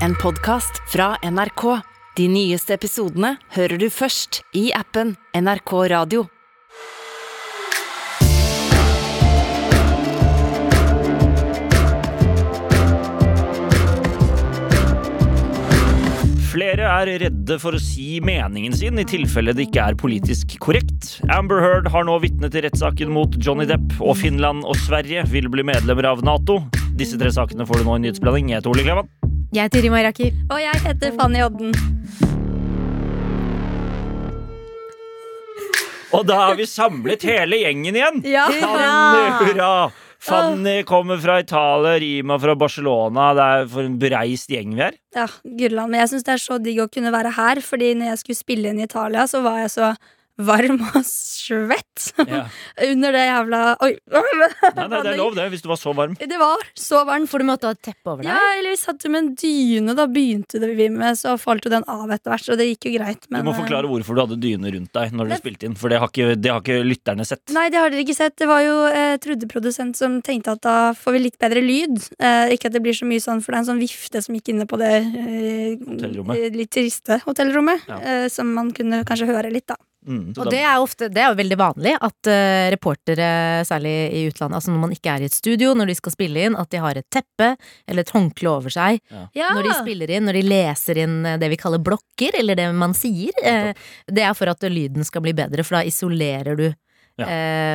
en podkast fra NRK. De nyeste episodene hører du først i appen NRK Radio. Flere er redde for å si meningen sin i tilfelle det ikke er politisk korrekt. Amber Heard har nå vitnet i rettssaken mot Johnny Depp, og Finland og Sverige vil bli medlemmer av Nato. Disse tre sakene får du nå i nyhetsblanding. Jeg heter Ole Klevan. Jeg heter Rima Iraki. Og jeg heter Fanny Odden. Og da har vi samlet hele gjengen igjen! Ja. Fanny, hurra! Fanny kommer fra Italia, Rima fra Barcelona. Det er for en bereist gjeng vi er. ja, Gudland. Men jeg syns det er så digg å kunne være her, Fordi når jeg skulle spille inn i Italia, så var jeg så varm og svett Ja. under det jævla Oi! Nei, nei, det er lov, det, hvis du var så varm. Det var så varmt. For du måtte ha et teppe over deg? Ja, eller vi satt jo med en dyne, da begynte det vi med, så falt jo den av etter hvert, så det gikk jo greit. Men, Du må eh, forklare hvorfor du hadde dyne rundt deg når du Det- spilte inn, for det har ikke, det har ikke lytterne sett. Nei, det har dere ikke sett. Det var jo eh, Trude-produsent som tenkte at da får vi litt bedre lyd. Eh, ikke at det blir så mye sånn, for det er en sånn vifte som gikk inne på det eh, eh, litt triste hotellrommet. Ja. eh, som man kunne kanskje høre litt, da. Mm, Og det er, ofte, det er jo veldig vanlig at uh, reportere, særlig i utlandet, altså når man ikke er i et studio, når de skal spille inn, at de har et teppe eller et håndkle over seg. Ja. Når de spiller inn, når de leser inn eh, det vi kaller blokker, eller det man sier. Uh, det er for at lyden skal bli bedre, for da isolerer du. Ja.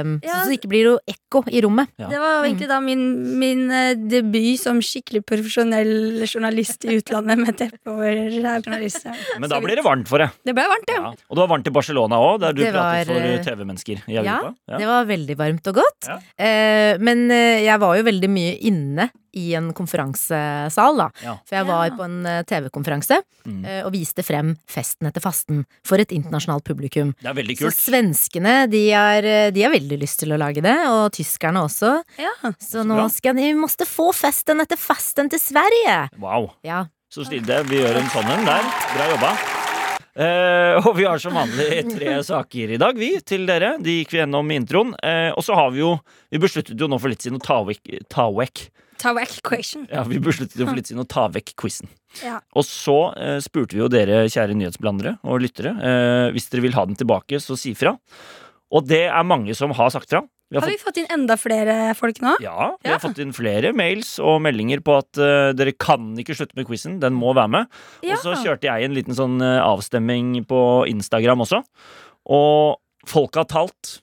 Um, Ja. Så det ikke blir noe ekko i rommet. Ja. Det var egentlig da min, min eh, debut som skikkelig profesjonell journalist i utlandet med teppe over journalist. Men da blir det varmt for deg. Det ble varmt, ja. Ja. Og det var varmt i Barcelona òg, der du Det pratet var, for eh, TV-mennesker i Ja, Europa. Ja. det var veldig varmt og godt. Ja. Eh, men jeg var jo veldig mye inne i en konferansesal, da. Ja. For jeg var Ja. på en eh, TV-konferanse Mm. eh, og viste frem Festen etter fasten for et internasjonalt publikum. Det er veldig Så svenskene de har, eh, de har veldig lyst til å lage det, og tyskerne også. ja. Så Så nå bra. skal de måtte få festen etter fasten til Sverige! Wow. Ja. Så stilig. Vi gjør en sånn en der. Bra jobba. Uh, og vi har som vanlig tre saker i dag, vi, til dere. De gikk vi gjennom i introen. Uh, og så har vi jo Vi besluttet jo nå for litt siden å ta vekk, ta vekk Ta vekk quizen. Ja, vi besluttet for litt siden å ta vekk quizen. Ja. Og så eh, spurte vi jo dere, kjære nyhetsblandere og lyttere, eh, hvis dere vil ha den tilbake, så si fra. Og det er mange som har sagt fra. Vi har Har vi fått inn enda flere folk nå? ja, vi Ja. har fått inn flere mails og meldinger på at eh, dere kan ikke slutte med quizen. Den må være med. Ja. Og så kjørte jeg en liten sånn eh, avstemming på Instagram også. Og folk har talt.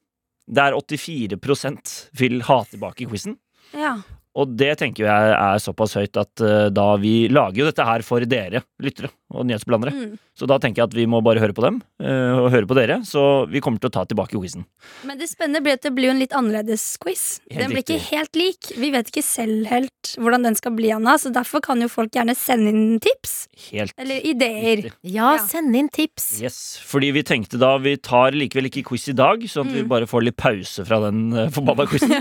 Det er 84% vil ha tilbake quizen. Ja. Og det tenker jeg er såpass høyt at eh, da vi lager jo dette her for dere lyttere og nyhetsblandere. Mm. Så da tenker jeg at vi må bare høre på dem eh, og høre på dere. Så vi kommer til å ta tilbake quizen. Men det spennende blir at det blir en litt annerledes quiz. Helt Den blir ikke helt lik. Vi vet ikke selv helt hvordan den skal bli, Anna, så derfor kan jo folk gjerne sende inn tips. Helt Eller ideer. riktig. Ja, Ja. send inn tips! Yes, fordi vi tenkte da Vi tar likevel ikke quiz i dag, sånn at vi Mm. bare får litt pause fra den uh, forbanna quizen.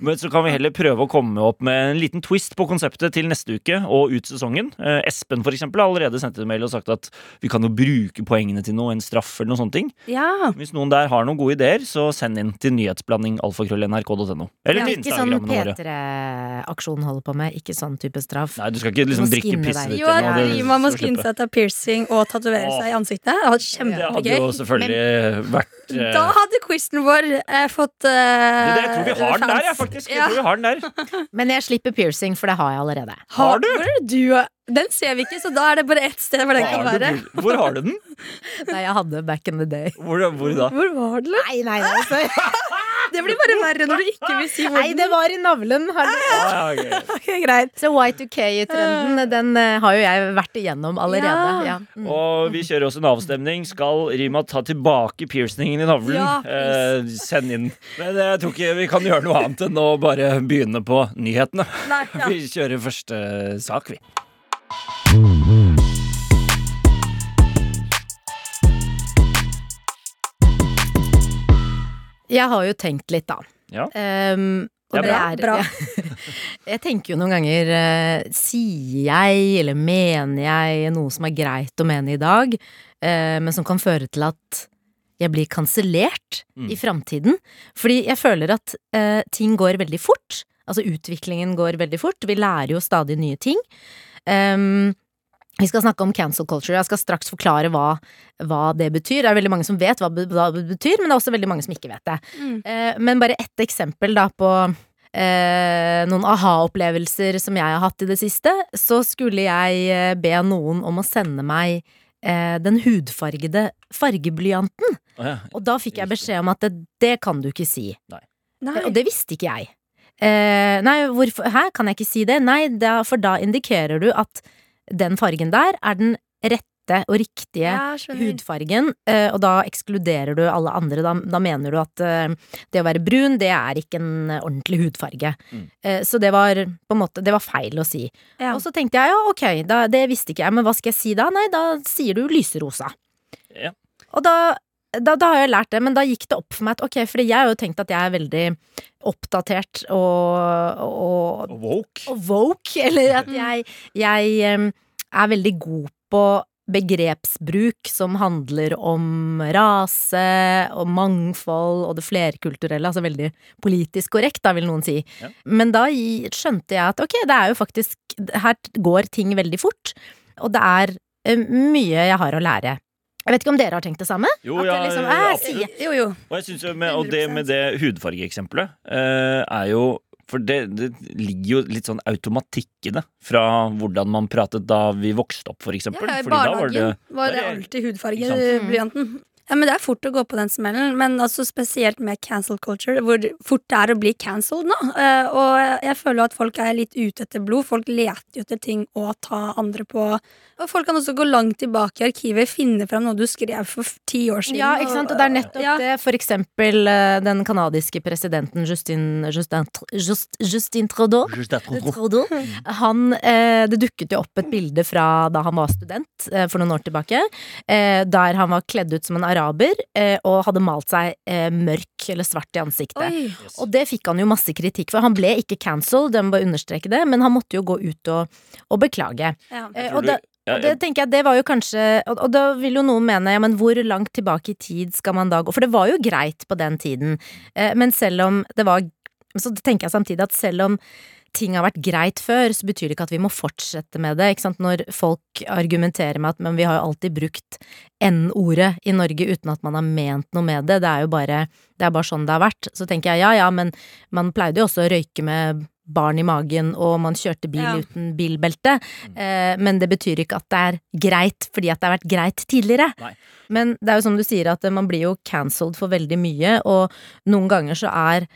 Men så kan vi heller prøve å komme opp med en liten twist på konseptet til neste uke og ut sesongen. Eh, Espen for eksempel har allerede sendt en mail og sagt at vi kan jo bruke poengene til noe, en straff eller noen sånne ting. Ja. Hvis noen der har noen gode ideer, så send inn til nyhetsblanding alfakrøll.nrk.no. Eller Ja, til ikke sånn P3-aksjonen holder på med, ikke sånn type straff. Nei, du skal ikke liksom drikke pisset ditt. Jo, eller noe, det man må skinne seg til piercing og tatovere seg i ansiktet. Det hadde vært Det hadde jo selvfølgelig vært uh... Da hadde quizen vår eh, fått det, eh, det, Jeg tror vi har den der, jeg, faktisk. Ja. Jeg tror vi har den der. Men jeg slipper piercing, for det har jeg allerede. Har du? Hvor er det du Den ser vi ikke, så da er det bare ett sted hvor den kan være. hvor, har du den? Nei, jeg hadde back in the day. Hvor, hvor da? Hvor var det? Nei, nei, nei. så- Det blir bare verre når du ikke vil si hvor Nei, det var i navlen. Har du- Ah, ja, ok. Ok, greit. Så Y2K-trenden, den eh, har jo jeg vært igjennom allerede. Ja. Ja. Mm. Og vi kjører også en avstemning. Skal Rima ta tilbake piercingen i navlen? Ja, eh, send inn. Men jeg tror ikke vi kan gjøre noe annet enn å bare begynne på nyhetene. Nei, ja. Vi kjører første sak, vi. Jeg har jo tenkt litt, da. Ja. Um, og Det er det bra. er Jeg tenker jo noen ganger uh, Sier jeg, eller mener jeg, noe som er greit å mene i dag, uh, men som kan føre til at jeg blir kansellert Mm. i framtiden? Fordi jeg føler at uh, ting går veldig fort. Altså utviklingen går veldig fort. Vi lærer jo stadig nye ting. Ehm, vi skal snakke om cancel culture. Jeg skal straks forklare hva, hva det betyr. Det er veldig mange som vet hva det betyr, men det er også veldig mange som ikke vet det. Mm. Uh, men bare ett eksempel da på uh, noen aha-opplevelser som jeg har hatt i det siste. Så skulle jeg eh, be noen om å sende meg uh, den hudfargede fargeblyanten. Oh, ja. Og da fikk jeg beskjed om at det, det kan du ikke si. Nei. Og det visste ikke jeg. Eh, nei, hvorfor Hæ, kan jeg ikke si det? Nei, da, for da indikerer du at den fargen der er den rette og riktige Ja, hudfargen, eh, og da ekskluderer du alle andre. Da, da mener du at eh, det å være brun, det er ikke en ordentlig hudfarge. Mm. Eh, så det var på en måte Det var feil å si. Ja. Og så tenkte jeg ja, ok, da, det visste ikke jeg, men hva skal jeg si da? Nei, da sier du lyserosa. Ja. Og da, da, da har jeg lært det, men da gikk det opp for meg at ok, fordi jeg har jo tenkt at jeg er veldig oppdatert og, og, Woke. og woke, eller at jeg, jeg er veldig god på begrepsbruk som handler om rase og mangfold og det flerkulturelle, altså veldig politisk korrekt, da vil noen si. Ja. Men da skjønte jeg at ok, det er jo faktisk Her går ting veldig fort, og det er mye jeg har å lære. Jeg vet ikke om dere har tenkt det samme? Jo, At det liksom jeg. Jo, jo. Og jeg synes jo med, og det med det hudfargeeksempelet eh, er jo For det, det ligger jo litt sånn automatikk i det. Fra hvordan man pratet da vi vokste opp, for eksempel. Ja, I barnehagen var det var det alltid hudfarge i blyanten. Ja, men Det er fort å gå på den smellen, men altså spesielt med cancel culture, hvor fort det er å bli cancelled nå. Eh, og jeg- føler at folk er litt ute etter blod. Folk leter jo etter ting å ta andre på. Og folk kan også gå langt tilbake i arkivet, finne fram noe du skrev for ti år siden. Ja, ikke sant, og det er nettopp Ja. det. For eksempel eh, den kanadiske presidenten Justin, Justin, Just, Justin Trudeau. Trudeau. Han, eh, det dukket jo opp et bilde fra da han var student for noen år tilbake, der han var kledd ut som en araber eh, og hadde malt seg eh, mørk eller svart i ansiktet. Oi. Yes. Og det fikk han jo masse kritikk for. Han ble ikke cancelled, jeg må bare understreke det, men han måtte jo gå ut og, og beklage. Ja. Eh, og Ja, og det tenker jeg, det var jo kanskje Og, da vil jo noen mene, ja, men hvor langt tilbake i tid skal man da gå? For det var jo greit på den tiden, eh, men selv om det var Så tenker jeg samtidig at selv om ting har vært greit før, så betyr det ikke at vi må fortsette med det. Ikke sant? Når folk argumenterer med at men vi har jo alltid brukt N-ordet i Norge uten at man har ment noe med det, det er jo bare, det er bare sånn det har vært. Så tenker jeg ja ja, men man pleide jo også å røyke med barn i magen, og man kjørte bil Ja. uten bilbelte. Eh, men det betyr ikke at det er greit fordi at det har vært greit tidligere. Nei. Men det er jo som du sier, at man blir jo cancelled for veldig mye, og noen ganger så er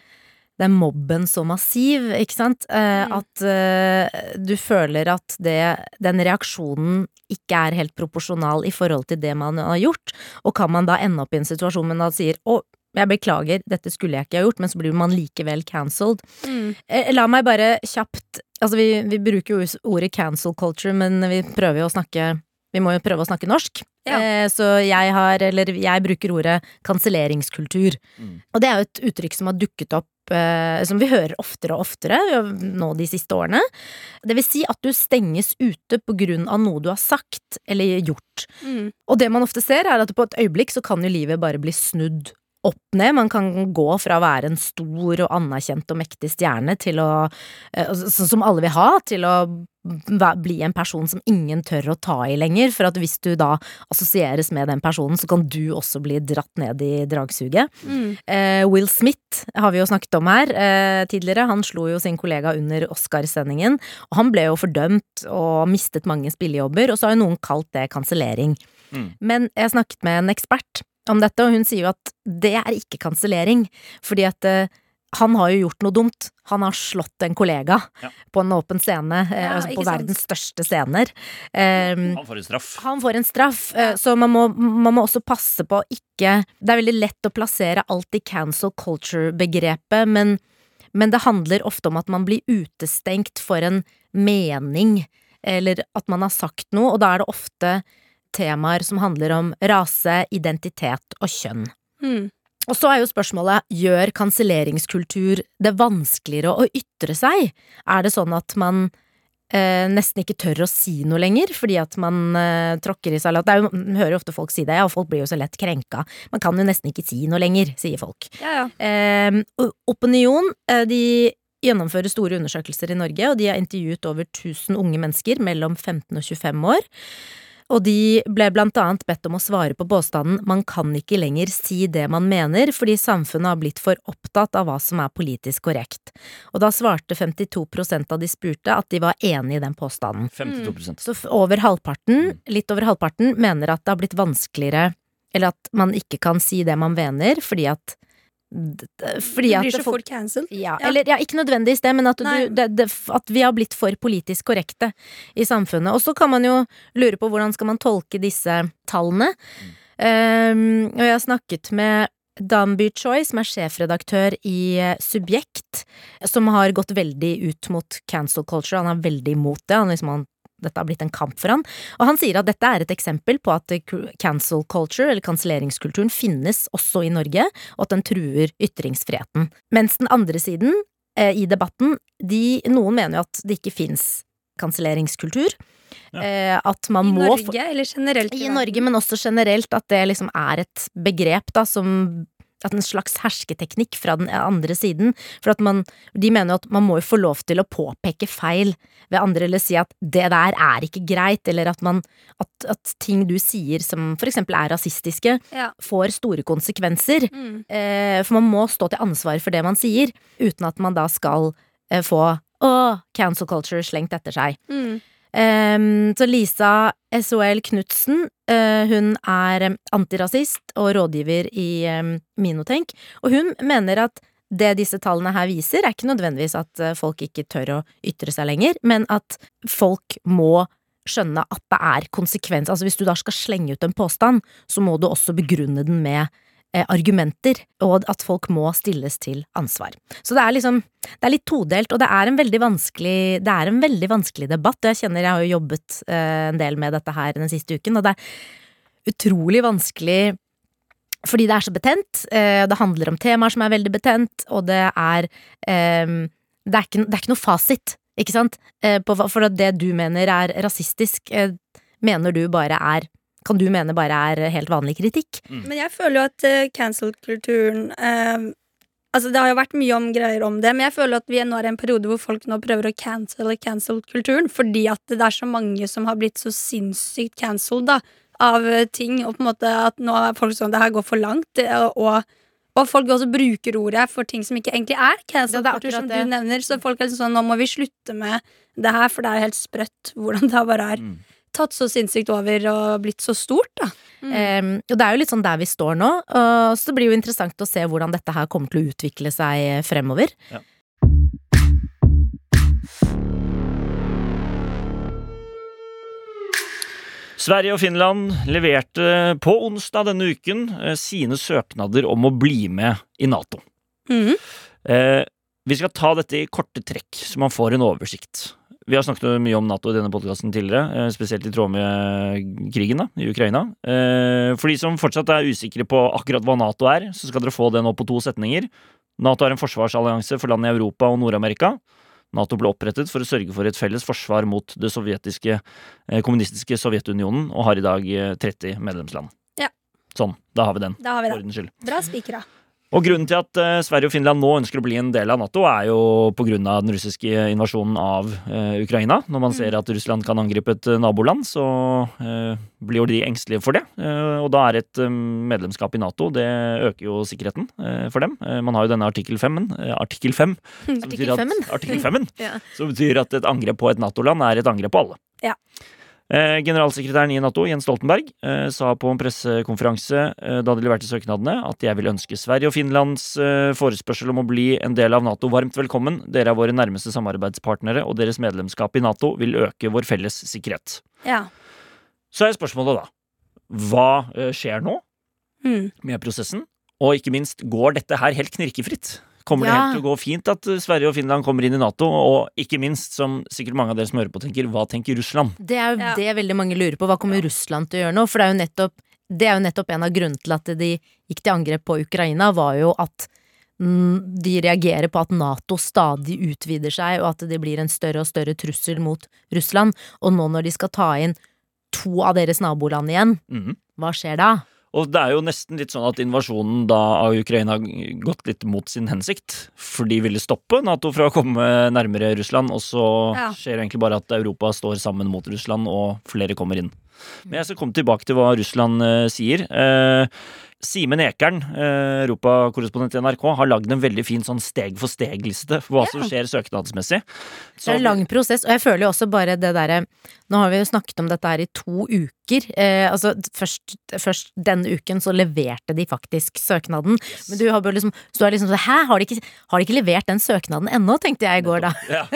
den mobben så massiv, ikke sant, eh, Mm. at eh, du føler at det, den reaksjonen ikke er helt proporsjonal i forhold til det man har gjort, og kan man da ende opp i en situasjon hvor man sier å, jeg beklager, dette skulle jeg ikke ha gjort, men så blir man likevel cancelled. Mm. Eh, La meg bare kjapt Altså, vi, vi bruker jo ordet cancel culture, men vi prøver jo å snakke Vi må jo prøve å snakke norsk. Ja. Eh, så jeg har, eller jeg bruker ordet kanselleringskultur. Mm. Og det er jo et uttrykk som har dukket opp eh, som vi hører oftere og oftere nå de siste årene. Det vil si at du stenges ute på grunn av noe du har sagt eller gjort. Mm. Og det man ofte ser, er at på et øyeblikk så kan jo livet bare bli snudd opp ned. Man kan gå fra å være en stor og anerkjent og mektig stjerne til å eh, Sånn som alle vil ha, til å bli en person som ingen tør å ta i lenger. For at hvis du da assosieres med den personen, så kan du også bli dratt ned i dragsuget. Mm. Eh, Will Smith har vi jo snakket om her eh, tidligere. Han slo jo sin kollega under Oscarsendingen. Og han ble jo fordømt og mistet mange spillejobber, og så har jo noen kalt det kansellering. Mm. Men jeg snakket med en ekspert om dette, og hun sier jo at det er ikke kansellering, fordi at uh, han har jo gjort noe dumt. Han har slått en kollega Ja. på en åpen scene, eh, Ja, altså på sant. verdens største scener. Um, Han får en straff. han får en straff, eh, Ja. så man må, man må også passe på å ikke Det er veldig lett å plassere alt i cancel culture-begrepet, men, men det handler ofte om at man blir utestengt for en mening, eller at man har sagt noe, og da er det ofte temaer som handler om rase, identitet og kjønn. Mm. Og så er jo spørsmålet, gjør kanselleringskultur det vanskeligere å ytre seg? Er det sånn at man eh, nesten ikke tør å si noe lenger, fordi at man eh, tråkker i salat? Det er jo, man hører jo ofte folk si det, ja, og folk blir jo så lett krenka. Man kan jo nesten ikke si noe lenger, sier folk. Ja, ja. Eh, opinion, de gjennomfører store undersøkelser i Norge, og de har intervjuet over 1000 unge mennesker mellom 15 og 25 år. Og de ble blant annet bedt om å svare på påstanden man kan ikke lenger si det man mener fordi samfunnet har blitt for opptatt av hva som er politisk korrekt. Og da svarte 52% av de spurte at de var enig i den påstanden. 52% Så over halvparten, litt over halvparten, mener at det har blitt vanskeligere, eller at man ikke kan si det man mener, fordi at Fordi at blir så fort cancelled. ja, Ja. eller ja, ikke nødvendigvis det, men at, du, det, det, at vi har blitt for politisk korrekte i samfunnet. Og så kan man jo lure på hvordan skal man tolke disse tallene. Um, og jeg har snakket med Danby Choi, som er sjefredaktør i eh, Subjekt, som har gått veldig ut mot cancel culture. Han er veldig imot det. Han liksom, han, dette har blitt en kamp for han. Og han sier at dette er et eksempel på at cancel culture, eller kanselleringskulturen, finnes også i Norge, og at den truer ytringsfriheten. Mens den andre siden eh, i debatten, de, noen mener jo at det ikke fins kanselleringskultur. Ja. Eh, at man I må Norge, eller generelt? i Norge, men også generelt, at det liksom er et begrep da som at En slags hersketeknikk fra den andre siden. For at man, De mener jo at man må jo få lov til å påpeke feil ved andre, eller si at det der er ikke greit, eller at man At, at ting du sier som for eksempel er rasistiske, Ja. får store konsekvenser. Mm. Eh, for man må stå til ansvar for det man sier, uten at man da skal eh, få å, cancel culture slengt etter seg. Mm. Ehm, så Lisa SOL Knutsen, uh, hun er antirasist og rådgiver i um, Minotenk, og hun mener at det disse tallene her viser, er ikke nødvendigvis at eh, folk ikke tør å ytre seg lenger, men at folk må skjønne at det er konsekvens. Altså hvis du da skal slenge ut en påstand, så må du også begrunne den med eh, argumenter, og at folk må stilles til ansvar. Så det er liksom det er litt todelt, og det er en veldig vanskelig Det er en veldig vanskelig debatt. og Jeg kjenner jeg har jo jobbet eh, en del med dette her den siste uken, og det er utrolig vanskelig fordi det er så betent. Eh, det handler om temaer som er veldig betent, og det er eh, det, er ikke, det er ikke noe fasit, ikke sant? Eh, for det du mener er rasistisk, eh, mener du bare er kan du mene bare er helt vanlig kritikk? Men jeg føler jo at uh, cancel-kulturen uh, Altså Det har jo vært mye om greier om det, men jeg føler at vi nå er i en periode hvor folk nå prøver å cancele cancel-kulturen, fordi at det er så mange som har blitt så sinnssykt cancelled da, av eh, ting, og på en måte at nå er folk sånn Det her går for langt, og, og folk også bruker ordet for ting som ikke egentlig er Ja, cancel det er som du nevner. Så folk er liksom sånn Nå må vi slutte med det her, for det er helt sprøtt hvordan det bare er Mm. Tatt så sinnssykt over og blitt så stort, da. Mm. Um, og det er jo litt sånn der vi står nå, og så det blir jo interessant å se hvordan dette her kommer til å utvikle seg fremover. Ja. Sverige og Finland leverte på onsdag denne uken eh, sine søknader om å bli med i Nato. Mm. Eh, vi skal ta dette i korte trekk, så man får en oversikt. Vi har snakket mye om Nato i denne podkasten tidligere, eh, spesielt i tråd med krigen da, i Ukraina. Eh, For de som fortsatt er usikre på akkurat hva Nato er, så skal dere få det nå på to setninger. Nato er en forsvarsallianse for land i Europa og Nord-Amerika. Nato ble opprettet for å sørge for et felles forsvar mot det sovjetiske, eh, kommunistiske Sovjetunionen, og har i dag eh, 30 medlemsland. Ja. Sånn, da har vi den. Da har vi. Bra spikra. Og grunnen til at eh, Sverige og Finland nå ønsker å bli en del av Nato, er jo av den russiske invasjonen av eh, Ukraina. Når man ser at Russland kan angripe et eh, naboland, så blir jo de engstelige for det. Og da er et medlemskap i Nato Det øker jo sikkerheten for dem. Man har jo denne artikkel 5-en. artikkel 5 som Artikkel betyr at- Artikkel 5 Ja. som betyr at et angrep på et Nato-land er et angrep på alle. Ja. Eh, generalsekretæren i Nato, Jens Stoltenberg, eh, sa på en pressekonferanse eh, da de leverte søknadene, at jeg vil ønske Sverige og Finlands forespørsel om å bli en del av Nato varmt velkommen. Dere er våre nærmeste samarbeidspartnere, og deres medlemskap i Nato vil øke vår felles sikkerhet. Ja. Så er spørsmålet da, hva skjer nå Mm. med prosessen? Og ikke minst, går dette her helt knirkefritt? Kommer det helt til å gå fint at eh, Sverige og Finland kommer inn i Nato? Og ikke minst, som sikkert mange av dere som hører på tenker, hva tenker Russland? Det er jo Ja. det veldig mange lurer på. Hva kommer Russland til å gjøre nå? For det er jo nettopp, det er jo nettopp en av grunnene til at de gikk til angrep på Ukraina, var jo at mm, de reagerer på at Nato stadig utvider seg, og at det blir en større og større trussel mot Russland. Og nå når de skal ta inn to av deres naboland igjen, Mhm. hva skjer da? Og det er jo nesten litt sånn at invasjonen da av Ukraina har gått litt mot sin hensikt. For de ville stoppe Nato fra å komme nærmere Russland, og så Ja. skjer det egentlig bare at Europa står sammen mot Russland, og flere kommer inn. Men jeg skal komme tilbake til hva Russland eh, sier. Eh, Simen Ekern, eh, europakorrespondent i NRK, har lagd en veldig fin sånn steg-for-steg-liste for hva som skjer søknadsmessig. Det er en lang prosess, og jeg føler jo også bare det derre Nå har vi jo snakket om dette her i to uker. Eh, altså først, først denne uken så leverte de faktisk søknaden. Men du har bare liksom Så du er liksom sånn Hæ, har de, ikke, har de ikke levert den søknaden ennå? tenkte jeg i går da. Ja.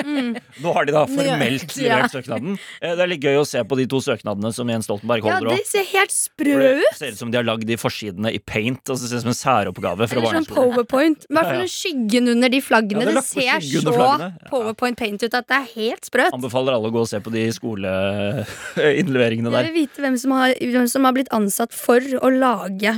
Nå har de da formelt Ja. levert søknaden. Eh, Det er litt gøy å se på de to søknadene som Jens Stoltenberg Ja, holder de opp. ser helt sprø Det ut! ser ut som de har lagd de forsidene i paint. Altså det ser ut som en særoppgave fra Eller sånn powerpoint. I hvert Ja, ja. fall skyggen under de flaggene. Ja, det det ser så flaggene. Ja. powerpoint paint ut at det er helt sprøt. Anbefaler alle å gå og se på de skoleinnleveringene Jeg vil vite hvem som, har, hvem som har blitt ansatt for å lage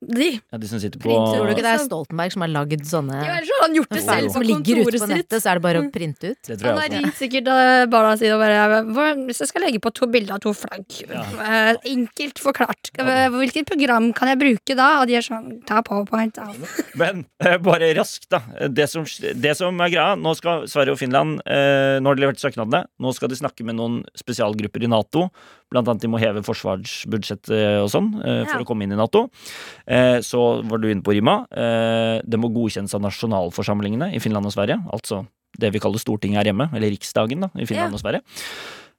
de. Ja, de som sitter på Tror du ikke det er Stoltenberg som har lagd sånne Ja, har han gjort det selv jo. på som ligger ute på nettet, så er det bare å printe ut? Det tror Han har ringt sikkert eh, barna sine og bare Hvis jeg skal legge på to bilder av to flagg Ja. eh, Enkelt forklart. Hvilket program kan jeg bruke da? Og de er sånn Ta powerpoint. Da. Men eh, bare raskt, da. Det som, det som er greia, nå skal Sverige og Finland Nå har de levert søknadene. Nå skal de snakke med noen spesialgrupper i Nato. Blant annet de må heve forsvarsbudsjettet og sånn for Ja. å komme inn i Nato. Eh, så var du inne på Rima. Eh, det må godkjennes av nasjonalforsamlingene i Finland og Sverige. Altså det vi kaller Stortinget her hjemme, eller Riksdagen da, i Finland Ja. og Sverige.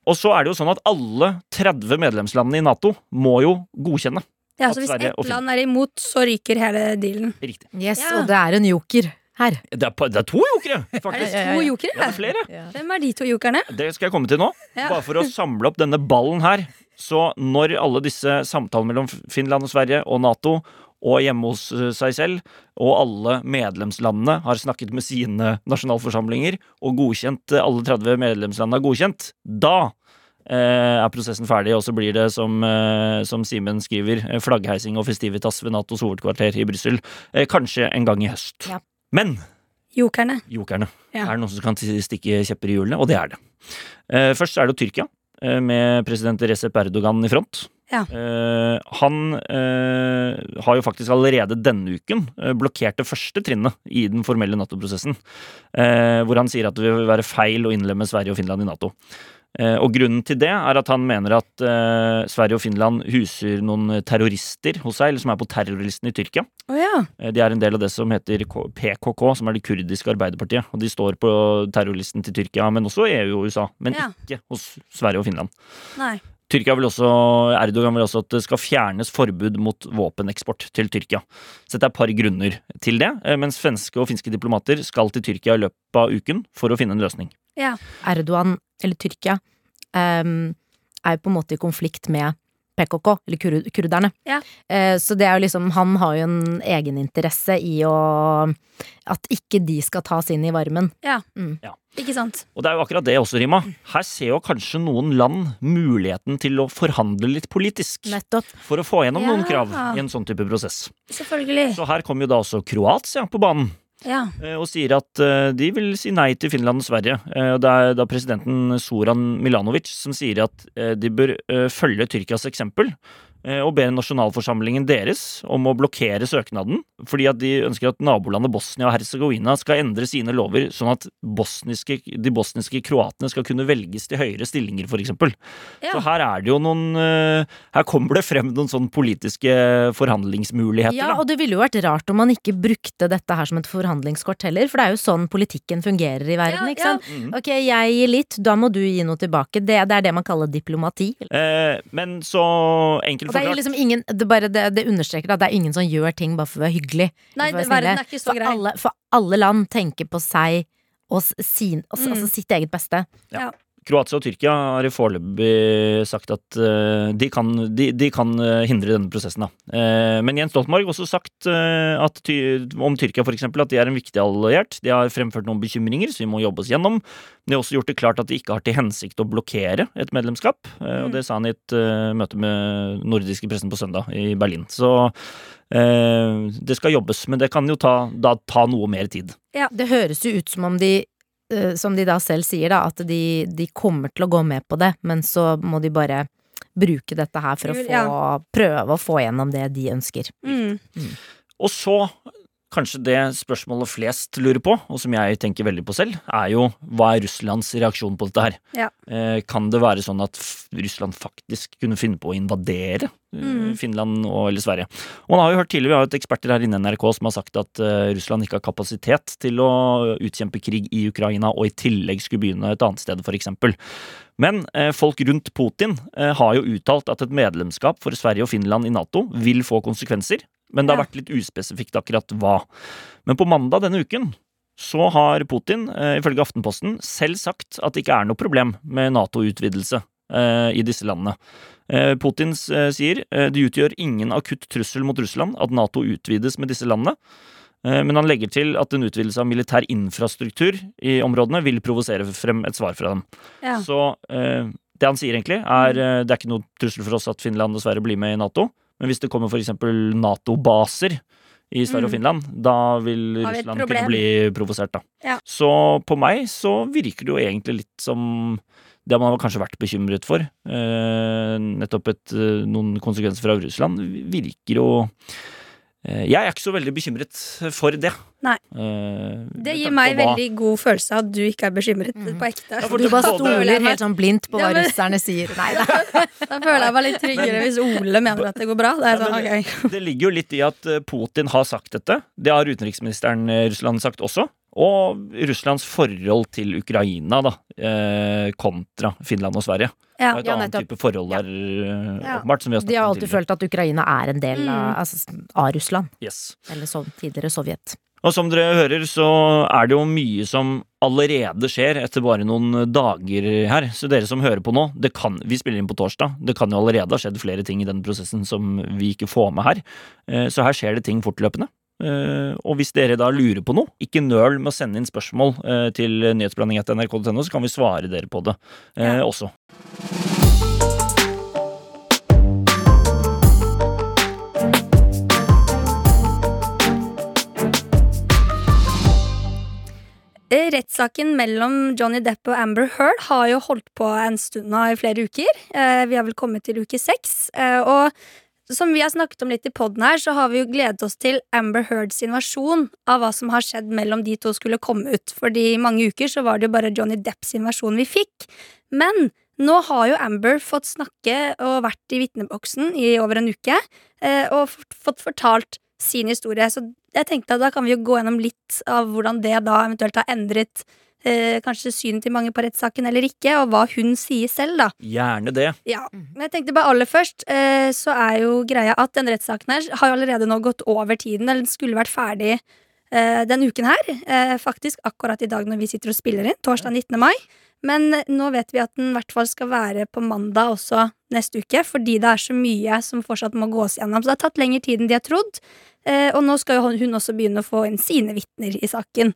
Og så er det jo sånn at alle 30 medlemslandene i Nato må jo godkjenne. Ja, så hvis ett land er imot, så ryker hele dealen. Riktig. Yes, Ja. og det er en joker her. Det er, det er to jokere, Er det to jokere? Ja, det er flere. Hvem er de to jokerne? Det skal jeg komme til nå. Ja. Bare for å samle opp denne ballen her. Så når alle disse samtalene mellom Finland og Sverige og Nato og hjemme hos eh, seg selv, og alle medlemslandene har snakket med sine nasjonalforsamlinger og godkjent eh, alle 30 medlemslandene har godkjent, da eh, er prosessen ferdig, og så blir det, som, eh, som Simen skriver, eh, flaggheising og festivitas ved Natos hovedkvarter i Brussel. Eh, kanskje en gang i høst. Ja. Men Jokerne. jokerne. Ja. Er det noen som kan stikke kjepper i hjulene? Og det er det. Eh, først er det Tyrkia, med president Recep Erdogan i front. Ja. Uh, han uh, har jo faktisk allerede denne uken eh, blokkert det første trinnet i den formelle Nato-prosessen. Uh, hvor han sier at det vil være feil å innlemme Sverige og Finland i Nato. Eh, og grunnen til det er at han mener at uh, Sverige og Finland huser noen terrorister hos seg, eller som er på terrorlisten i Tyrkia. Oh, ja. Eh, De er en del av det som heter PKK, som er det kurdiske arbeiderpartiet. Og de står på terrorlisten til Tyrkia, men også EU og USA. Men Ja. ikke hos Sverige og Finland. Nei. Tyrkia vil også, Erdogan vil også at det skal fjernes forbud mot våpeneksport til Tyrkia. Så det er et par grunner til det. eh, Mens svenske og finske diplomater skal til Tyrkia i løpet av uken for å finne en løsning. Ja. Erdogan, eller Tyrkia, um, er jo på en måte i konflikt med PKK, eller kur kurderne. Ja. Eh, så det er jo liksom Han har jo en egeninteresse i å At ikke de skal tas inn i varmen. Ja, Ikke sant? Og det er jo akkurat det også, Rima. Her ser jo kanskje noen land muligheten til å forhandle litt politisk. Nettopp. For å få gjennom noen krav i en sånn type prosess. Selvfølgelig. Så her kommer jo da også Kroatia på banen. Ja. eh, og sier at eh, de vil si nei til Finland og Sverige. Eh, Det er da presidenten Soran Milanovic som sier at de bør følge Tyrkias eksempel. Eh, Og ber nasjonalforsamlingen deres om å blokkere søknaden, fordi at de ønsker at nabolandet Bosnia og Herzegovina skal endre sine lover, sånn at bosniske, de bosniske kroatene skal kunne velges til høyere stillinger, f.eks. Ja. Så her er det jo noen eh, Her kommer det frem noen sånn politiske forhandlingsmuligheter. Ja, og det ville jo vært rart om man ikke brukte dette her som et forhandlingskort heller, for det er jo sånn politikken fungerer i verden, Ja, ikke ja. sant? Mhm. Ok, jeg gir litt, da må du gi noe tilbake. Det, det er det man kaller diplomati. Eh, men så enkelt det er liksom ingen, det, bare, det, det understreker at det er ingen som gjør ting bare for å være hyggelig. Nei, for verden er ikke så for. Alle, for alle land tenker på seg og sin, altså, Mm. altså sitt eget beste. Kroatia og Tyrkia har i foreløpig sagt at eh, de, kan, de, de kan eh, hindre denne prosessen. Da. Eh, men Jens Stoltenberg har også sagt at om Tyrkia for eksempel, at de er en viktig alliert. De har fremført noen bekymringer, så vi må jobbe oss gjennom. De har også gjort det klart at de ikke har til hensikt å blokkere et medlemskap. og Mm. Det sa han i et møte med nordiske pressen på søndag i Berlin. Så det skal jobbes, men det kan jo ta, da, ta noe mer tid. Ja, Det høres jo ut som om de som de da selv sier, da, at de, de kommer til å gå med på det, men så må de bare bruke dette her for å få, ja. prøve å få gjennom det de ønsker. Mm. Og så kanskje det spørsmålet flest lurer på, og som jeg tenker veldig på selv, er jo hva er Russlands reaksjon på dette her? Ja. Eh, kan det være sånn at Russland faktisk kunne finne på å invadere eh, Mm. Finland og, eller Sverige? Og man har jo hørt tidligere, Vi har jo et eksperter her inne i NRK som har sagt at eh, Russland ikke har kapasitet til å utkjempe krig i Ukraina, og i tillegg skulle begynne et annet sted, f.eks. Men eh, folk rundt Putin har jo uttalt at et medlemskap for Sverige og Finland i Nato vil få konsekvenser, men det har vært litt uspesifikt akkurat hva. Men på mandag denne uken så har Putin, eh, ifølge Aftenposten, selv sagt at det ikke er noe problem med Nato-utvidelse eh, i disse landene. Eh, Putin sier det utgjør ingen akutt trussel mot Russland at Nato utvides med disse landene. Men han legger til at en utvidelse av militær infrastruktur i områdene vil provosere frem et svar fra dem. Ja. Så det han sier egentlig, er det er ikke noe trussel for oss at Finland og Sverige blir med i Nato. Men hvis det kommer f.eks. Nato-baser i Sverige og Mm. Finland, da vil vi Russland kunne bli provosert, da. Ja. Så på meg så virker det jo egentlig litt som det man har kanskje vært bekymret for. Eh, nettopp et, eh, noen konsekvenser fra Russland virker jo Jeg er ikke så veldig bekymret for det. Nei. Eh, Det gir meg hva- veldig god følelse av at du ikke er bekymret Mhm. på ekte. Ja, Du bare stoler helt sånn blindt på Ja, hva men- russerne sier. Nei da. Da føler jeg meg litt tryggere hvis Ole mener at det går bra. Det er sånn, men ok. Det ligger jo litt i at eh, Putin har sagt dette. Det har utenriksministeren i Russland sagt også. Og Russlands forhold til Ukraina, da, eh, kontra Finland og Sverige. Ja. Det er et Ja, annet nettopp. type forhold der, eh, Ja. åpenbart. Som vi har De har alltid følt at Ukraina er en del av, Mm. altså, av Russland. Yes. Eller så, tidligere Sovjet. Og som dere hører, så er det jo mye som allerede skjer etter bare noen dager her. Så dere som hører på nå, det kan, vi spiller inn på torsdag. Det kan jo allerede ha skjedd flere ting i den prosessen som vi ikke får med her. Eh, Så her skjer det ting fortløpende. Eh, Og hvis dere da lurer på noe, ikke nøl med å sende inn spørsmål uh, til nyhetsblanding.nrk.no, så kan vi svare dere på det uh, også. Rettssaken mellom Johnny Depp og Amber Heard har jo holdt på en stund nå i flere uker. Vi har vel kommet til uke seks. Og som vi har snakket om litt i poden her, så har vi jo gledet oss til Amber Heards versjon av hva som har skjedd mellom de to skulle komme ut. Fordi i mange uker så var det jo bare Johnny Depps versjon vi fikk. Men nå har jo Amber fått snakke og vært i vitneboksen i over en uke, eh, og fått fortalt sin historie. Så jeg tenkte at da kan vi jo gå gjennom litt av hvordan det da eventuelt har endret eh, kanskje synet til mange på rettssaken eller ikke, og hva hun sier selv, da. Gjerne det. Ja, men jeg tenkte bare aller først, eh, så er jo greia at den rettssaken her har jo allerede nå gått over tiden, eller den skulle vært ferdig eh, den uken her. Eh, faktisk akkurat i dag når vi sitter og spiller inn, torsdag 19. mai. Men nå vet vi at den i hvert fall skal være på mandag også neste uke, fordi det er så mye som fortsatt må gås gjennom. Så det har tatt lengre tid enn de har trodd. Eh, og nå skal jo hun også begynne å få inn sine vitner i saken.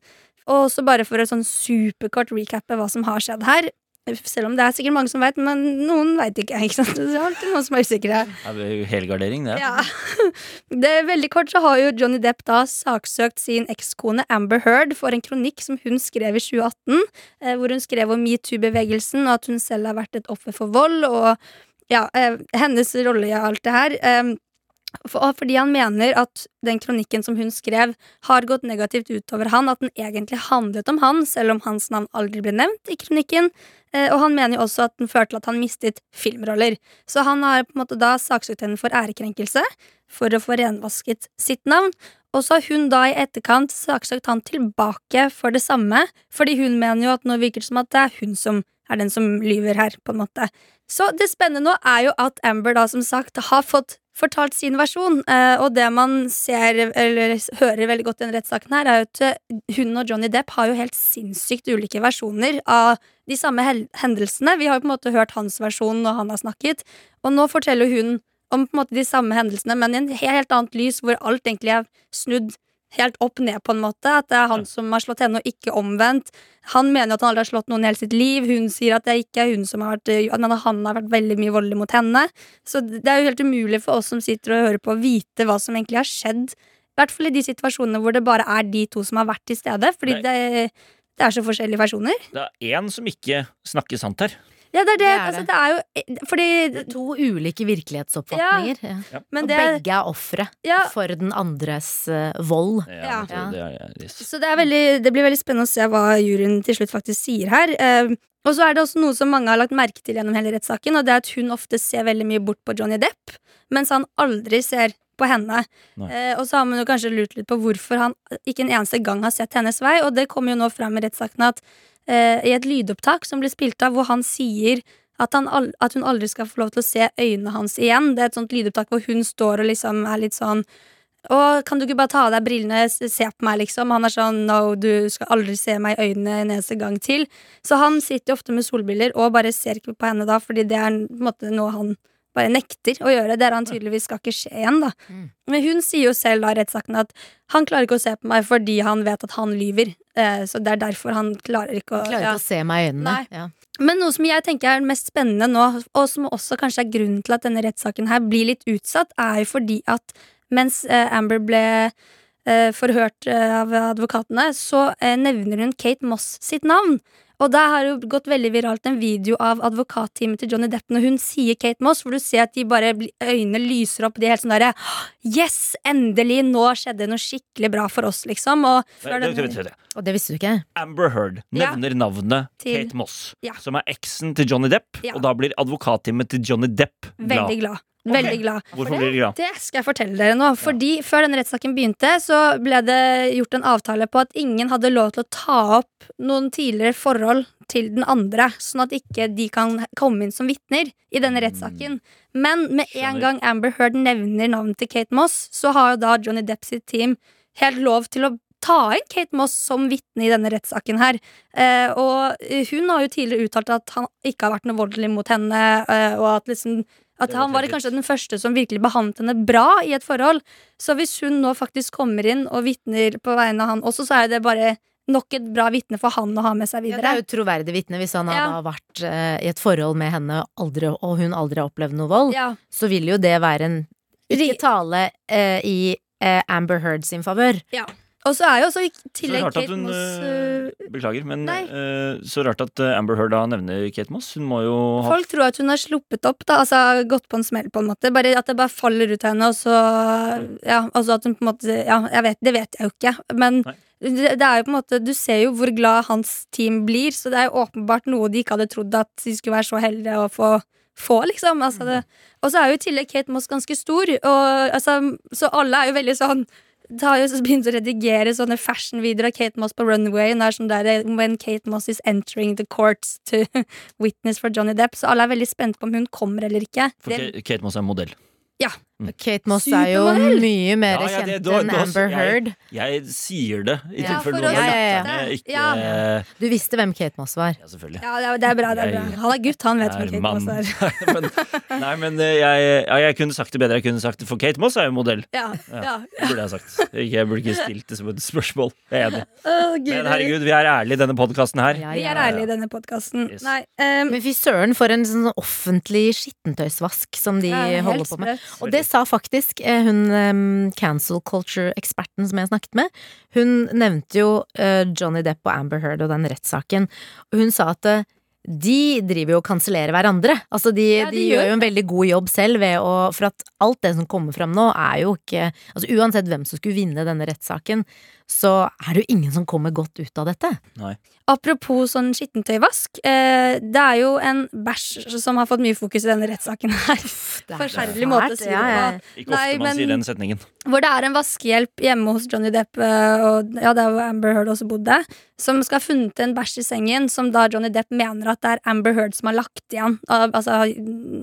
Og så bare for å sånn superkort recappe hva som har skjedd her. Selv om det er sikkert mange som vet, men noen vet ikke. ikke sant? Det er alltid noen som er usikre. Det er helgardering, det. Ja. Det er Veldig kort så har jo Johnny Depp da saksøkt sin ekskone Amber Heard for en kronikk som hun skrev i 2018, eh, hvor hun skrev om metoo-bevegelsen og at hun selv har vært et offer for vold, og ja, eh, hennes rolle i alt det her. For, fordi han mener at den kronikken som hun skrev, har gått negativt utover han, at den egentlig handlet om han, selv om hans navn aldri ble nevnt i kronikken. Eh, og han mener jo også at den førte til at han mistet filmroller. Så han har på en måte da saksøkt henne for ærekrenkelse, for å få renvasket sitt navn. Og så har hun da i etterkant saksøkt han tilbake for det samme, fordi hun mener jo at nå virker det som at det er hun som er den som lyver her, på en måte. Så det spennende nå er jo at Amber da som sagt har fått fortalt sin versjon, eh, og det man ser, eller hører veldig godt i den rettssaken her, er at eh, hun og Johnny Depp har jo helt sinnssykt ulike versjoner av de samme hendelsene. Vi har jo på en måte hørt hans versjon når han har snakket, og nå forteller hun om på en måte de samme hendelsene, men i en helt annet lys, hvor alt egentlig er snudd helt opp ned, på en måte. At det er han som har slått henne, og ikke omvendt. Han mener at han aldri har slått noen i hele sitt liv. Hun sier at det ikke er hun som har vært han har vært veldig mye voldelig mot henne. Så det er jo helt umulig for oss som sitter og hører på, å vite hva som egentlig har skjedd. I hvert fall i de situasjonene hvor det bare er de to som har vært til stede. Fordi det, det er så forskjellige versjoner. Det er én som ikke snakker sant her. Ja, det er det. Det er altså, det. er jo Fordi To ulike virkelighetsoppfatninger. Ja. Men og begge er ofre Ja. for den andres uh, vold. Ja, Ja. det. Så det, er veldig, det blir veldig spennende å se hva juryen til slutt faktisk sier her. Uh, og så er det også noe som mange har lagt merke til gjennom hele rettssaken, og det er at hun ofte ser veldig mye bort på Johnny Depp, mens han aldri ser på henne. Eh, og så har man jo kanskje lurt litt på hvorfor han ikke en eneste gang har sett hennes vei, og det kommer jo nå frem i rettssaken at eh, i et lydopptak som blir spilt av, hvor han sier at, han at hun aldri skal få lov til å se øynene hans igjen. Det er et sånt lydopptak hvor hun står og liksom er litt sånn å, kan du ikke bare ta av deg brillene, se på meg, liksom? Han er sånn no, du skal aldri se meg i øynene en eneste gang til. Så han sitter jo ofte med solbriller og bare ser ikke på henne da, fordi det er på en måte noe han bare nekter å gjøre. Det er han tydeligvis skal ikke skje igjen, da. Mm. Men hun sier jo selv da i rettssaken at han klarer ikke å se på meg fordi han vet at han lyver. Eh, så det er derfor han klarer ikke å Klarer ja. ikke å se meg i øynene. Ja. Men noe som jeg tenker er mest spennende nå, og som også kanskje er grunnen til at denne rettssaken her blir litt utsatt, er jo fordi at mens eh, Amber ble eh, forhørt eh, av advokatene, så eh, nevner hun Kate Moss sitt navn. Og der har jo gått veldig viralt en video av advokatteamet til Johnny Depp når hun sier Kate Moss, hvor du ser at de bare øynene lyser opp. De er helt sånn derre Yes! Endelig! Nå skjedde noe skikkelig bra for oss, liksom. Og før det, det, vent. Og det visste du ikke? Amber Heard Ja. nevner navnet Til- Kate Moss, Ja. som er eksen til Johnny Depp, Ja. og da blir advokatteamet til Johnny Depp glad. Veldig glad. Veldig glad. Hvorfor blir de glad? Det skal jeg fortelle dere nå. Fordi Før denne rettssaken begynte, så ble det gjort en avtale på at ingen hadde lov til å ta opp noen tidligere forhold til den andre, sånn at ikke de kan komme inn som vitner i denne rettssaken. Men med en gang Amber Heard nevner navnet til Kate Moss, så har jo da Johnny Depp sitt team helt lov til å ta inn Kate Moss som vitne i denne rettssaken her. Eh, og hun har jo tidligere uttalt at han ikke har vært noe voldelig mot henne, eh, og at liksom at var han var kanskje den første som virkelig behandlet henne bra i et forhold. Så hvis hun nå faktisk kommer inn og vitner på vegne av han også, så er det bare nok et bra vitne for han å ha med seg Ja, det er jo troverdig vitne hvis han Ja. hadde vært eh, i et forhold med henne aldri, og hun aldri har opplevd noe vold. Ja, Så vil jo det være en ikke tale eh, i eh, Amber Heard sin favør. Og så er jo også i tillegg Kate hun Moss øh, Beklager, men øh, så rart at Amber Heard da nevner Kate Moss. Hun må jo ha Folk tror at hun har sluppet opp, da, altså gått på en smell, på en måte. Bare At det bare faller ut av henne, og så Ja, altså at hun på en måte Ja, jeg vet, det vet jeg jo ikke, men Nei. det, det er jo på en måte Du ser jo hvor glad hans team blir, så det er jo åpenbart noe de ikke hadde trodd at de skulle være så heldige å få. Få, liksom. Altså det, og så er jo i tillegg Kate Moss ganske stor, og, altså, så alle er jo veldig sånn har jo begynt å redigere sånne fashion-videoer av Kate Moss på Runway. Det er sånn der, When Kate Moss is entering the courts to witness for Johnny Depp. Så alle er veldig spente på om hun kommer eller ikke. For Det, Kate- Moss er modell. Kate Moss er jo Supermodell. mye mer Ja, ja, det- kjent da- enn da- Amber Heard. Jeg sier det, i Ja, tilfelle for noen å har Ja, ja, lagt ja. ned. Ikke Ja. Du visste hvem Kate Moss var. Ja, selvfølgelig. ja, det er- det er bra. det er bra Jeg- Han er gutt, han vet hvem Kate mann. Moss er. men, nei, men øh, jeg, ja, jeg kunne sagt det bedre. Jeg kunne sagt det For Kate Moss er jo modell. Ja, ja. Det burde jeg sagt. Ikke- Jeg burde ikke stilt det som et spørsmål. Jeg er enig. Å, Gud, Men herregud, vi er ærlige i denne podkasten her. Ja, Vi er ærlige i denne podkasten. Yes. Nei, um, Men fy søren, for en sånn offentlig skittentøysvask som de det er holder på med. sprøtt. Og det sa faktisk eh, hun cancel culture-eksperten som jeg snakket med. Hun nevnte jo eh, Johnny Depp og Amber Heard og den rettssaken. Hun sa at eh, de driver jo og kansellerer hverandre. Altså de, Ja, de de gjør jo en veldig god jobb selv ved å For at alt det som kommer fram nå, er jo ikke Altså uansett hvem som skulle vinne denne rettssaken, så er det jo ingen som kommer godt ut av dette. Nei. Apropos sånn skittentøyvask. Eh, det er jo en bæsj som har fått mye fokus i denne rettssaken her. Er Forferdelig måte å si det ja, ja. Ikke ofte Nei, man men- sier den setningen. Hvor det er en vaskehjelp hjemme hos Johnny Depp, eh, og ja, det er hvor Amber Heard også bodde, som skal ha funnet en bæsj i sengen, som da Johnny Depp mener at det er Amber Heard som har lagt igjen. Altså,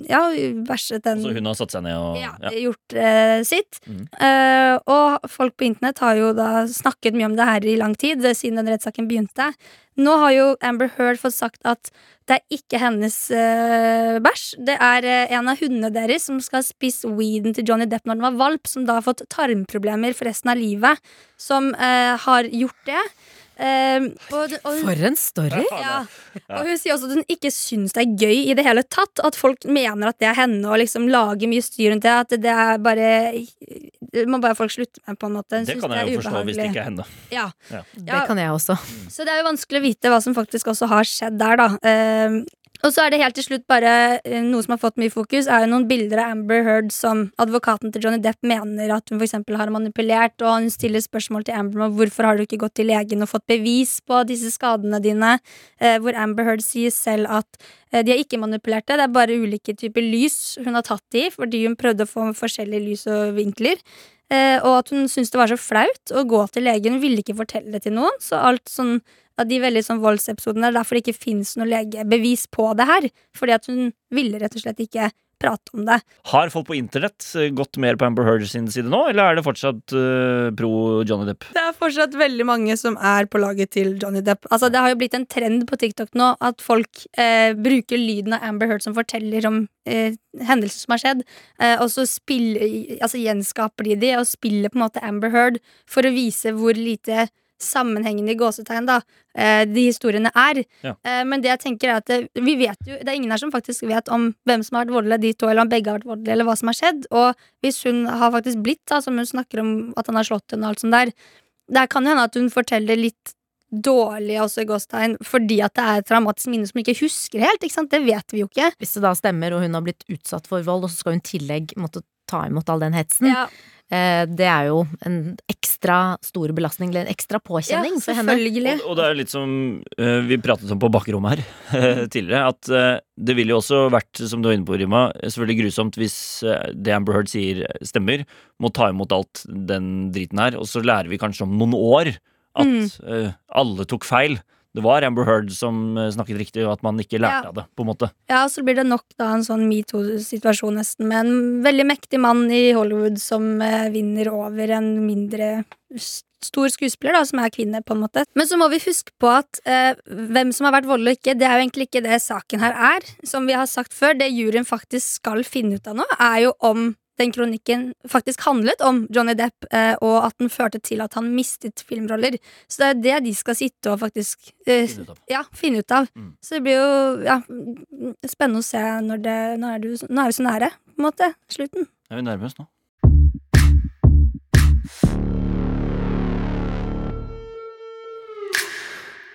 ja, bæsjet den Så hun har satt seg ned og ja, ja. gjort eh, sitt. Mm. Eh, og folk på internett har jo da snakket mye om det her i lang tid, eh, siden den rettssaken begynte. Nå har jo Amber Heard fått sagt at det er ikke hennes uh, bæsj. Det er uh, en av hundene deres som skal ha spist weeden til Johnny Depp når den var valp, som da har fått tarmproblemer for resten av livet, som uh, har gjort det. Eh, og, og, For en story! ja. Og hun sier også at hun ikke syns det er gøy i det hele tatt. At folk mener at det er henne og liksom lager mye styr rundt det. At det er bare Det må bare folk slutte med, på en måte. Hun Det kan jeg det jo forstå hvis det ikke er henne. Ja. Det kan jeg også. Så det er jo vanskelig å vite hva som faktisk også har skjedd der, da. Eh, Og så er det helt til slutt bare eh, noe som har fått mye fokus, er jo noen bilder av Amber Heard som advokaten til Johnny Depp mener at hun for har manipulert, og hun stiller spørsmål til Amber om hvorfor har du ikke gått til legen og fått bevis på disse skadene dine, eh, hvor Amber Heard sier selv at eh, de har ikke manipulert det, det er bare ulike typer lys hun har tatt i, fordi hun prøvde å få forskjellige lys og vinkler. Eh, og at hun syntes det var så flaut å gå til legen. Hun ville ikke fortelle det til noen. Så alt sånn av de veldig sånn voldsepisodene er derfor det ikke fins noe legebevis på det her. Fordi at hun ville rett og slett ikke prate om det. Har folk på internett eh, gått mer på Amber Heard sin side nå, eller er det fortsatt uh, pro Johnny Depp? Det er fortsatt veldig mange som er på laget til Johnny Depp. Altså, det har jo blitt en trend på TikTok nå at folk eh, bruker lyden av Amber Heard som forteller om eh, hendelser som har skjedd, eh, og så spiller, altså, gjenskaper de de og spiller på en måte Amber Heard for å vise hvor lite sammenhengende i gåsetegn da eh, de historiene er. Ja. Eh, men det jeg tenker er at det, vi vet jo, det er ingen her som faktisk vet om hvem som har vært voldelig, de to, eller om begge har vært voldelige, eller hva som har skjedd. Og hvis hun har faktisk blitt, da, som hun snakker om at han har slått henne og alt sånt der, det kan jo hende at hun forteller litt dårlig også i gåstegn fordi at det er et traumatisk minne som hun ikke husker helt. ikke sant? Det vet vi jo ikke. Hvis det da stemmer, og hun har blitt utsatt for vold, og så skal hun i tillegg måtte ta imot all den hetsen, Ja, eh, det er jo en ekstra stor belastning, eller en ekstra påkjenning for henne. Og, og det er litt som eh, vi pratet om på bakrommet her tidligere, at eh, det ville jo også vært, som du var inne på, Rima, selvfølgelig grusomt hvis eh, det Amber Heard sier stemmer, må ta imot alt den driten her, og så lærer vi kanskje om noen år at Mm. eh, alle tok feil. Det var Amber Heard som eh, snakket riktig, og at man ikke lærte Ja. av det, på en måte. Ja, så blir det nok da en sånn metoo-situasjon nesten, med en veldig mektig mann i Hollywood som eh, vinner over en mindre stor skuespiller, da, som er kvinne, på en måte. Men så må vi huske på at eh, hvem som har vært voldelig og ikke, det er jo egentlig ikke det saken her er. Som vi har sagt før, det juryen faktisk skal finne ut av nå, er jo om den kronikken faktisk handlet om Johnny Depp, eh, og at den førte til at han mistet filmroller. Så det er det de skal sitte og faktisk eh, Finne ut ja, finne ut av. Mm. Så det blir jo ja, spennende å se når det Nå er, du, nå er vi så nære, på en måte. Slutten. Er vi nærme oss nå?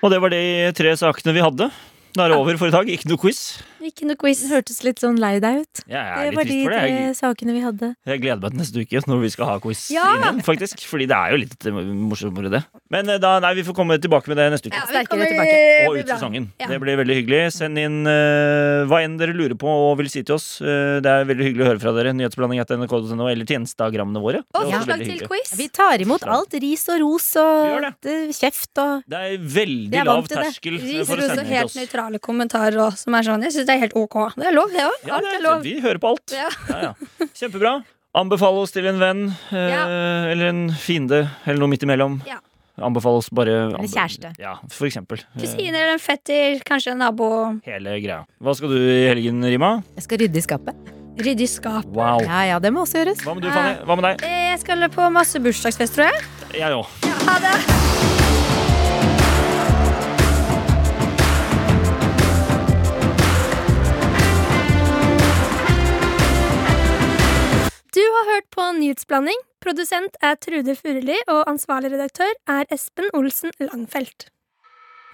Og det var de tre sakene vi hadde. Da er det over for i dag. Ikke noe quiz. Ikke noe quiz. Det hørtes litt sånn lei deg ut. Jeg er Det litt var de trist for det. tre Jeg, sakene vi hadde. jeg gleder meg til neste uke når vi skal ha quiz Ja! igjen, faktisk. Fordi det er jo litt eh, morsommere, det. Men eh, da, nei, vi får komme tilbake med det neste uke. Ja, vi kommer- tilbake. Og ut sesongen. Ja. Det blir veldig hyggelig. Send inn uh, hva enn dere lurer på og vil si til oss. Uh, det er veldig hyggelig å høre fra dere. Nyhetsblanding etter nrk.no eller til Instagrammene våre. Og forslag til quiz. Vi tar imot alt ris og ros og det- kjeft og Det er veldig lav terskel Ris ros og helt nøytrale kommentarer òg, som er sånn. Jeg syns det er helt ok. Det er lov, det òg. Ja, Alt er lov. vi hører på alt. Ja. Ja, ja. Kjempebra. Anbefale oss til en venn eh, Ja. eller en fiende eller noe midt imellom. Ja. Anbefale oss bare Eller kjæreste. Ja, for eksempel. Kusine eller en fetter, kanskje en nabo. Hele greia. Hva skal du i helgen, Rima? Jeg skal rydde i skapet. Rydde i skapet. Wow. Ja ja, det må også gjøres. Hva med du, Fanny? Hva med deg? Eh, Jeg skal på masse bursdagsfest, tror jeg. Jeg òg. Ha det! Nyhetsblanding. Produsent er Trude Furuli, og ansvarlig redaktør er Espen Olsen Langfelt.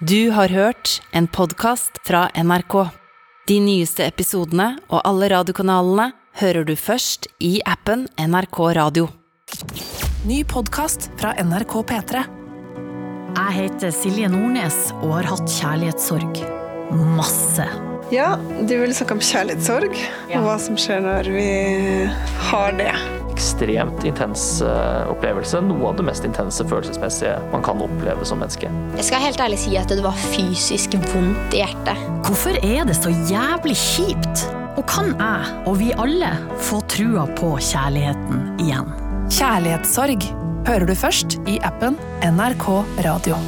Du har hørt en podkast fra NRK. De nyeste episodene og alle radiokanalene hører du først i appen NRK Radio. Ny podkast fra NRK P3. Jeg heter Silje Nordnes og har hatt kjærlighetssorg. Masse. Ja, du vil snakke om kjærlighetssorg, og hva som skjer når vi har det. Ekstremt intens eh, opplevelse. Noe av det mest intense følelsesmessige man kan oppleve som menneske. Jeg skal helt ærlig si at det var fysisk vondt i hjertet. Hvorfor er det så jævlig kjipt? Og kan jeg, og vi alle, få trua på kjærligheten igjen? Kjærlighetssorg hører du først i appen NRK Radio.